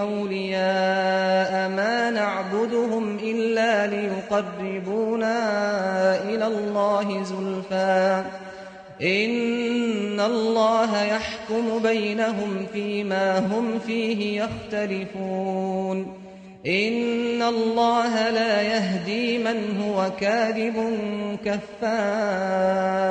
أولياء ما نعبدهم إلا ليقربونا إلى الله زلفى إن الله يحكم بينهم فيما هم فيه يختلفون إن الله لا يهدي من هو كاذب كفار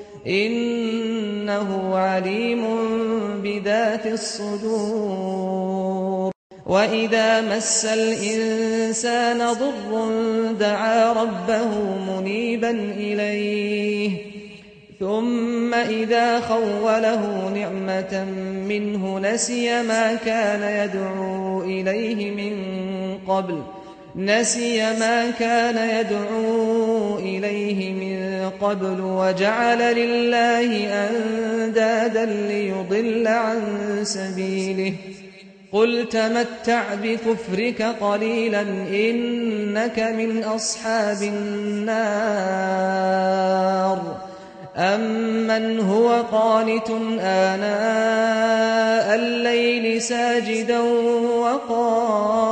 إنه عليم بذات الصدور. وإذا مس الإنسان ضر دعا ربه منيبا إليه. ثم إذا خوله نعمة منه نسي ما كان يدعو إليه من قبل. نسي ما كان يدعو إليه من قبل وجعل لله أندادا ليضل عن سبيله. قل تمتع بكفرك قليلا إنك من أصحاب النار. أمن هو قانت آناء الليل ساجدا وقائما.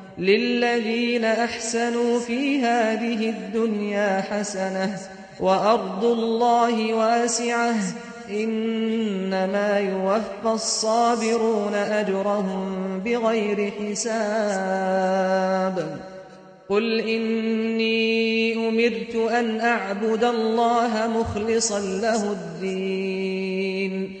للذين أحسنوا في هذه الدنيا حسنة وأرض الله واسعة إنما يوفى الصابرون أجرهم بغير حساب. قل إني أمرت أن أعبد الله مخلصا له الدين.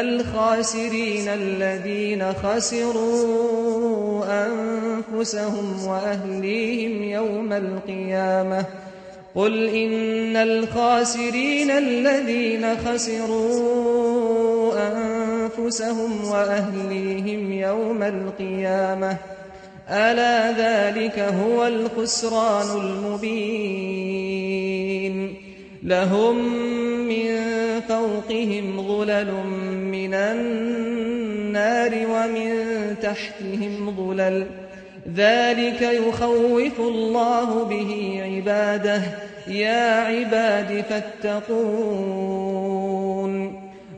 الخاسرين الذين خسروا أنفسهم وأهليهم يوم القيامة. قل إن الخاسرين الذين خسروا أنفسهم وأهليهم يوم القيامة. ألا ذلك هو الخسران المبين. لهم فوقهم ظلل من النار ومن تحتهم ظلل. ذلك يخوف الله به عباده. يا عباد فاتقون.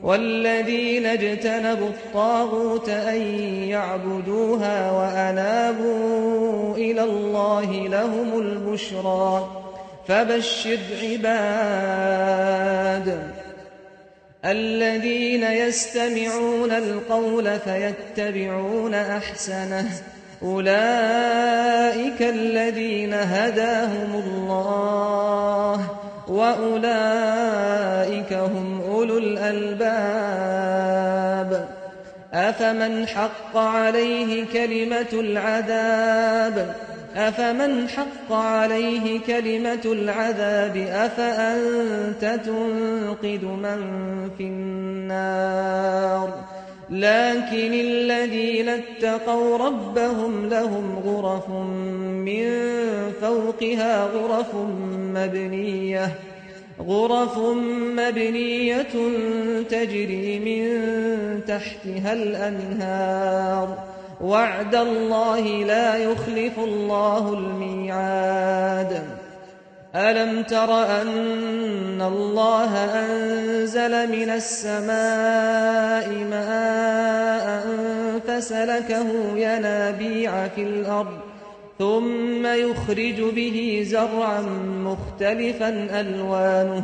والذين اجتنبوا الطاغوت أن يعبدوها وأنابوا إلى الله لهم البشرى. فبشر عباد. الذين يستمعون القول فيتبعون أحسنه. أولئك الذين هداهم الله وأولئك هم أولو الألباب. أفمن حق عليه كلمة العذاب؟ أفمن حق عليه كلمة العذاب أفأنت تنقذ من في النار؟ لكن الذين اتقوا ربهم لهم غرف من فوقها غرف مبنية غرف مبنية تجري من تحتها الأنهار. وعد الله لا يخلف الله الميعاد. ألم تر أن الله أنزل من السماء ماء فسلكه ينابيع في الأرض ثم يخرج به زرعا مختلفا ألوانه.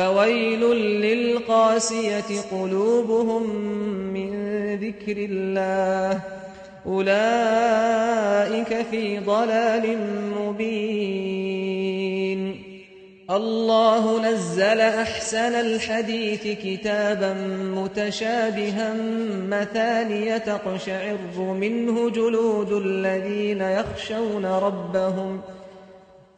فويل للقاسية قلوبهم من ذكر الله. أولئك في ضلال مبين. الله نزل أحسن الحديث كتابا متشابها مثانية تقشعر منه جلود الذين يخشون ربهم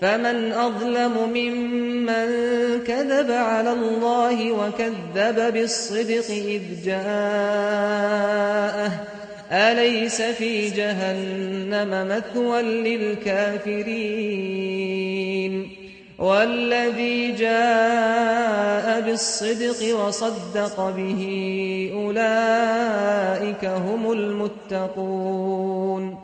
فمن أظلم ممن كذب على الله وكذب بالصدق إذ جاءه. أليس في جهنم مثوى للكافرين؟ والذي جاء بالصدق وصدق به أولئك هم المتقون.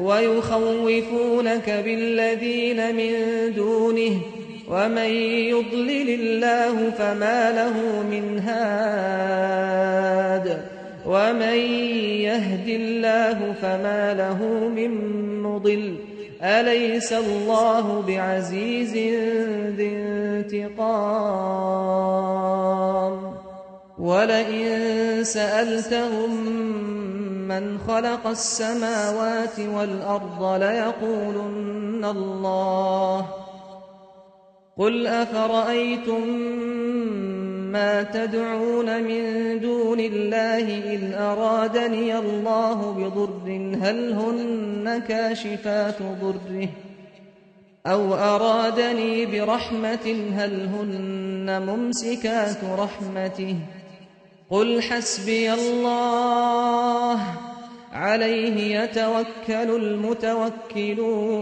ويخوفونك بالذين من دونه ومن يضلل الله فما له من هاد ومن يهد الله فما له من مضل أليس الله بعزيز ذي انتقام ولئن سألتهم من خلق السماوات والأرض ليقولن الله. قل أفرأيتم ما تدعون من دون الله إن أرادني الله بضر هل هن كاشفات ضره؟ أو أرادني برحمة هل هن ممسكات رحمته؟ قل حسبي الله عليه يتوكل المتوكلون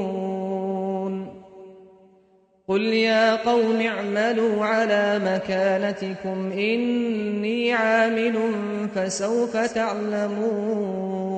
قل يا قوم اعملوا على مكانتكم إني عامل فسوف تعلمون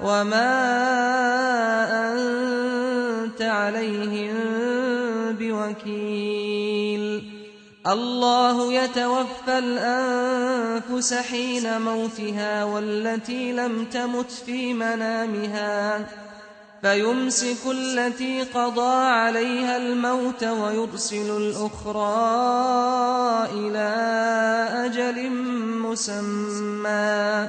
وما أنت عليهم بوكيل. الله يتوفى الأنفس حين موتها والتي لم تمت في منامها. فيمسك التي قضى عليها الموت ويرسل الأخرى إلى أجل مسمى.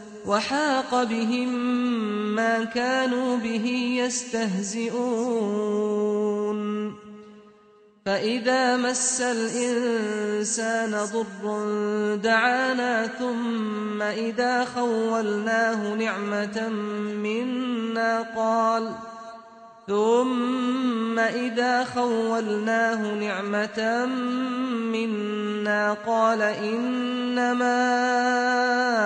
وحاق بهم ما كانوا به يستهزئون. فإذا مس الإنسان ضر دعانا ثم إذا خولناه نعمة منا قال ثم إذا خولناه نعمة منا قال إنما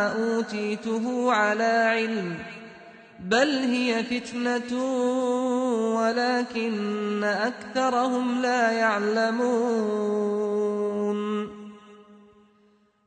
أوتيته على علم بل هي فتنة ولكن أكثرهم لا يعلمون.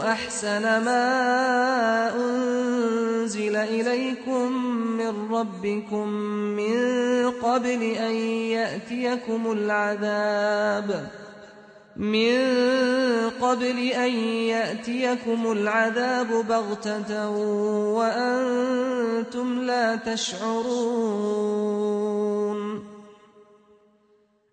أحسن ما أنزل إليكم من ربكم من قبل أن يأتيكم العذاب. من قبل أن يأتيكم العذاب بغتة وأنتم لا تشعرون.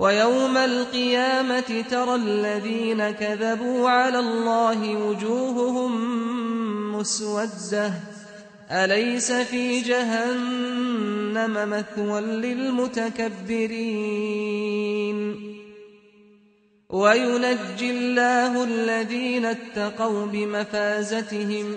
ويوم القيامة ترى الذين كذبوا على الله وجوههم مسودة. أليس في جهنم مثوى للمتكبرين؟ وينجي الله الذين اتقوا بمفازتهم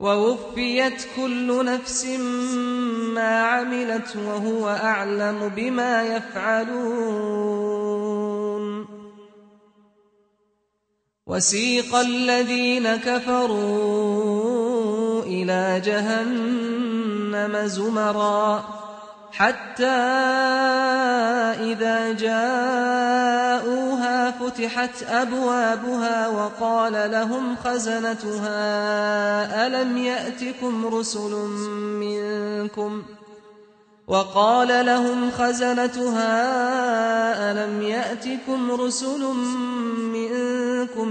ووفيت كل نفس ما عملت وهو أعلم بما يفعلون. وسيق الذين كفروا إلى جهنم زمرًا. حتى إذا جاءوها فتحت أبوابها وقال لهم خزنتها ألم يأتكم رسل منكم؟ وقال لهم خزنتها ألم يأتكم رسل منكم؟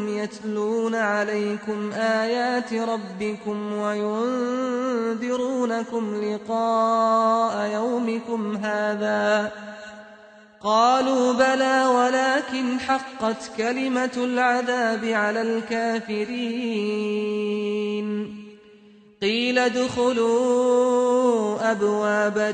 يتلون عليكم آيات ربكم وينذرونكم لقاء يومكم هذا. قالوا بلى ولكن حقت كلمة العذاب على الكافرين. قيل ادخلوا أبواب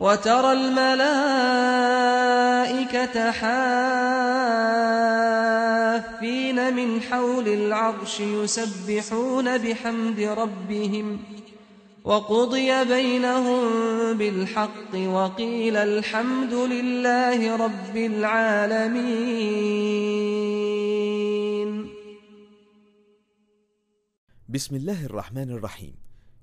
وترى الملائكة حافين من حول العرش يسبحون بحمد ربهم وقضي بينهم بالحق وقيل الحمد لله رب العالمين. بسم الله الرحمن الرحيم.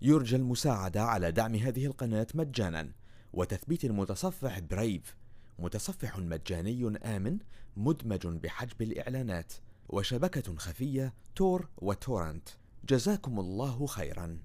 يرجى المساعدة على دعم هذه القناة مجانا. وتثبيت المتصفح برايف متصفح مجاني آمن مدمج بحجب الإعلانات وشبكة خفية تور وتورنت. جزاكم الله خيرا.